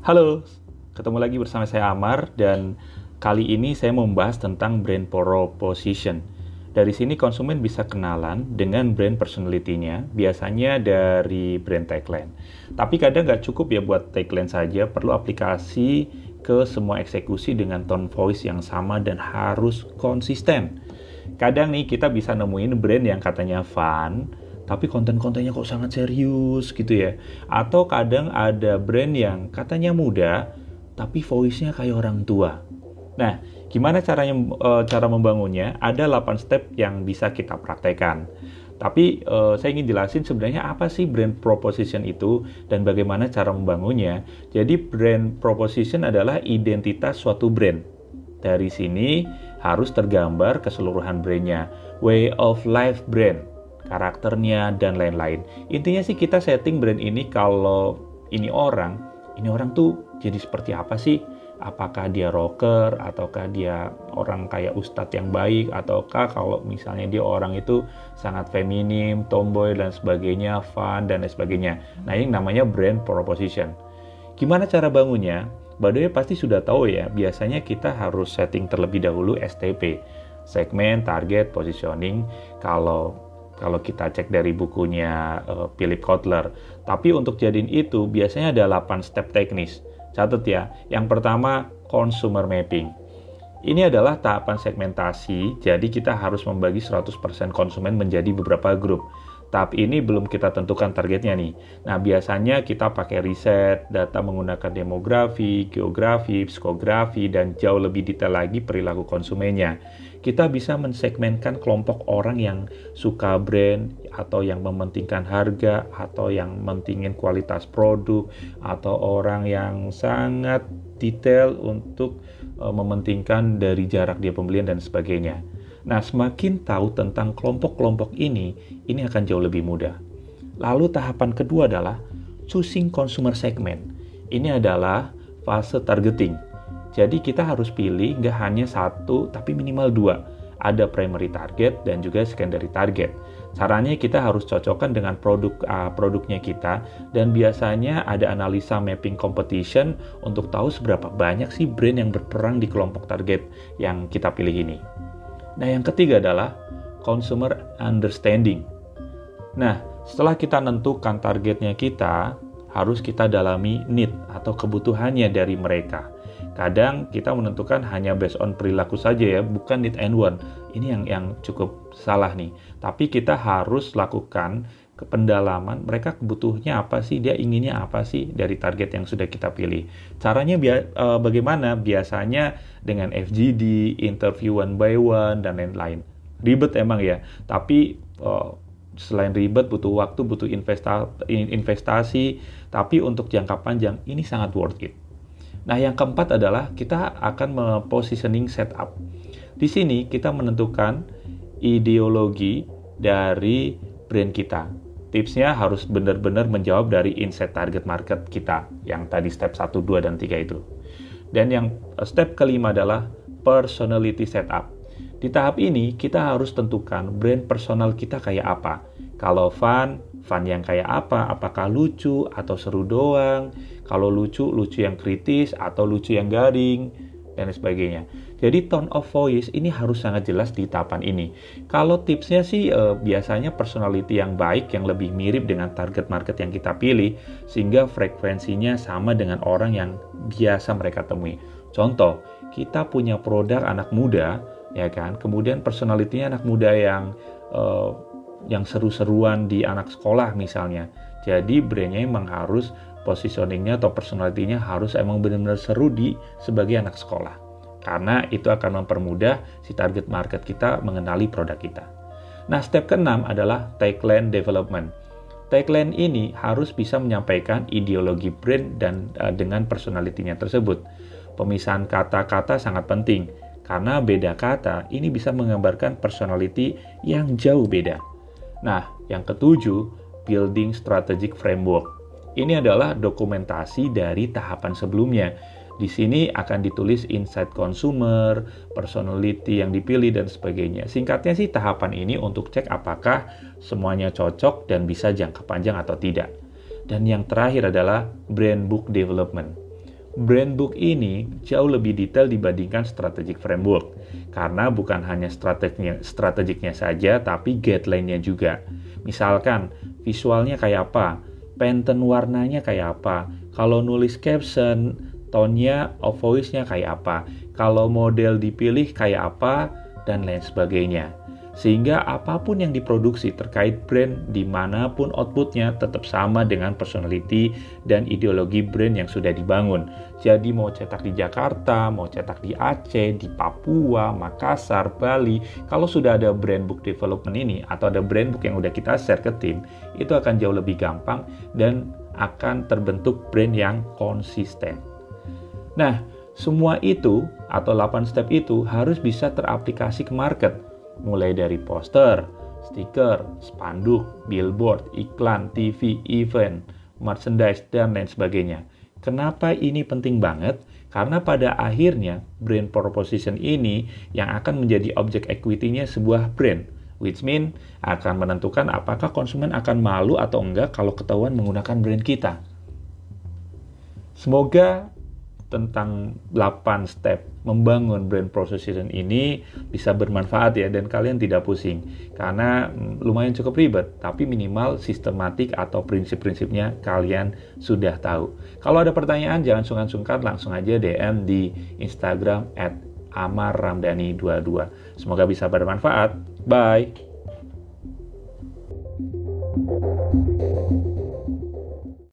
Halo, ketemu lagi bersama saya Amar dan kali ini saya membahas tentang brand proposition. Dari sini konsumen bisa kenalan dengan brand personality-nya, biasanya dari brand tagline. Tapi kadang nggak cukup ya buat tagline saja, perlu aplikasi ke semua eksekusi dengan tone voice yang sama dan harus konsisten. Kadang nih kita bisa nemuin brand yang katanya fun, tapi konten-kontennya kok sangat serius gitu ya. Atau kadang ada brand yang katanya muda, tapi voice-nya kayak orang tua. Nah, gimana caranya e, cara membangunnya? Ada 8 step yang bisa kita praktekkan. Tapi e, saya ingin jelasin sebenarnya apa sih brand proposition itu dan bagaimana cara membangunnya. Jadi brand proposition adalah identitas suatu brand. Dari sini harus tergambar keseluruhan brandnya. Way of life brand karakternya, dan lain-lain. Intinya sih kita setting brand ini kalau ini orang, ini orang tuh jadi seperti apa sih? Apakah dia rocker, ataukah dia orang kayak ustadz yang baik, ataukah kalau misalnya dia orang itu sangat feminim, tomboy, dan sebagainya, fun, dan lain sebagainya. Nah ini namanya brand proposition. Gimana cara bangunnya? Badoy pasti sudah tahu ya, biasanya kita harus setting terlebih dahulu STP, segmen, target, positioning. Kalau kalau kita cek dari bukunya uh, Philip Kotler. Tapi untuk jadiin itu biasanya ada 8 step teknis. Catat ya. Yang pertama consumer mapping. Ini adalah tahapan segmentasi, jadi kita harus membagi 100% konsumen menjadi beberapa grup. Tahap ini belum kita tentukan targetnya nih. Nah, biasanya kita pakai riset, data menggunakan demografi, geografi, psikografi, dan jauh lebih detail lagi perilaku konsumennya kita bisa mensegmenkan kelompok orang yang suka brand atau yang mementingkan harga atau yang mentingin kualitas produk atau orang yang sangat detail untuk uh, mementingkan dari jarak dia pembelian dan sebagainya. Nah, semakin tahu tentang kelompok-kelompok ini, ini akan jauh lebih mudah. Lalu tahapan kedua adalah choosing consumer segment. Ini adalah fase targeting jadi kita harus pilih nggak hanya satu, tapi minimal dua. Ada primary target dan juga secondary target. Caranya kita harus cocokkan dengan produk uh, produknya kita dan biasanya ada analisa mapping competition untuk tahu seberapa banyak sih brand yang berperang di kelompok target yang kita pilih ini. Nah, yang ketiga adalah consumer understanding. Nah, setelah kita nentukan targetnya kita, harus kita dalami need atau kebutuhannya dari mereka. Kadang kita menentukan hanya based on perilaku saja ya, bukan need and want. Ini yang yang cukup salah nih. Tapi kita harus lakukan ke pendalaman mereka kebutuhnya apa sih? Dia inginnya apa sih dari target yang sudah kita pilih? Caranya bia uh, bagaimana? Biasanya dengan FGD interview one by one dan lain-lain. Ribet emang ya. Tapi uh, selain ribet butuh waktu butuh investa investasi. Tapi untuk jangka panjang ini sangat worth it. Nah, yang keempat adalah kita akan mempositioning setup. Di sini kita menentukan ideologi dari brand kita. Tipsnya harus benar-benar menjawab dari insight target market kita yang tadi step 1, 2, dan 3 itu. Dan yang step kelima adalah personality setup. Di tahap ini kita harus tentukan brand personal kita kayak apa. Kalau fun, fun yang kayak apa? Apakah lucu atau seru doang? Kalau lucu, lucu yang kritis atau lucu yang garing dan sebagainya. Jadi tone of voice ini harus sangat jelas di tahapan ini. Kalau tipsnya sih eh, biasanya personality yang baik yang lebih mirip dengan target market yang kita pilih sehingga frekuensinya sama dengan orang yang biasa mereka temui. Contoh, kita punya produk anak muda ya kan, kemudian personalitinya anak muda yang eh, yang seru-seruan di anak sekolah misalnya. Jadi brandnya memang harus positioningnya atau personalitinya harus emang benar-benar seru di sebagai anak sekolah. Karena itu akan mempermudah si target market kita mengenali produk kita. Nah, step keenam adalah tagline development. Tagline ini harus bisa menyampaikan ideologi brand dan uh, dengan personalitinya tersebut. Pemisahan kata-kata sangat penting karena beda kata ini bisa menggambarkan personality yang jauh beda. Nah, yang ketujuh, building strategic framework. Ini adalah dokumentasi dari tahapan sebelumnya. Di sini akan ditulis insight consumer, personality yang dipilih, dan sebagainya. Singkatnya sih tahapan ini untuk cek apakah semuanya cocok dan bisa jangka panjang atau tidak. Dan yang terakhir adalah brand book development. brand book ini jauh lebih detail dibandingkan strategic framework karena bukan hanya strategiknya, strategiknya saja tapi guideline-nya juga. Misalkan visualnya kayak apa, pattern warnanya kayak apa, kalau nulis caption, tone-nya, voice-nya kayak apa, kalau model dipilih kayak apa, dan lain sebagainya. Sehingga apa pun yang diproduksi terkait brand di mana pun outputnya tetap sama dengan personality dan ideologi brand yang sudah dibangun. Jadi mau cetak di Jakarta, mau cetak di Aceh, di Papua, Makassar, Bali, kalau sudah ada brand book development ini atau ada brand book yang udah kita share ke tim, itu akan jauh lebih gampang dan akan terbentuk brand yang konsisten. Nah, semua itu atau 8 step itu harus bisa teraplikasi ke market mulai dari poster, stiker, spanduk, billboard, iklan, TV, event, merchandise, dan lain sebagainya. Kenapa ini penting banget? Karena pada akhirnya brand proposition ini yang akan menjadi objek equity-nya sebuah brand, which mean akan menentukan apakah konsumen akan malu atau enggak kalau ketahuan menggunakan brand kita. Semoga tentang 8 step membangun brand proposition ini bisa bermanfaat ya dan kalian tidak pusing karena mm, lumayan cukup ribet tapi minimal sistematik atau prinsip-prinsipnya kalian sudah tahu. Kalau ada pertanyaan jangan sungkan-sungkan langsung aja DM di Instagram at amarramdani22. Semoga bisa bermanfaat. Bye.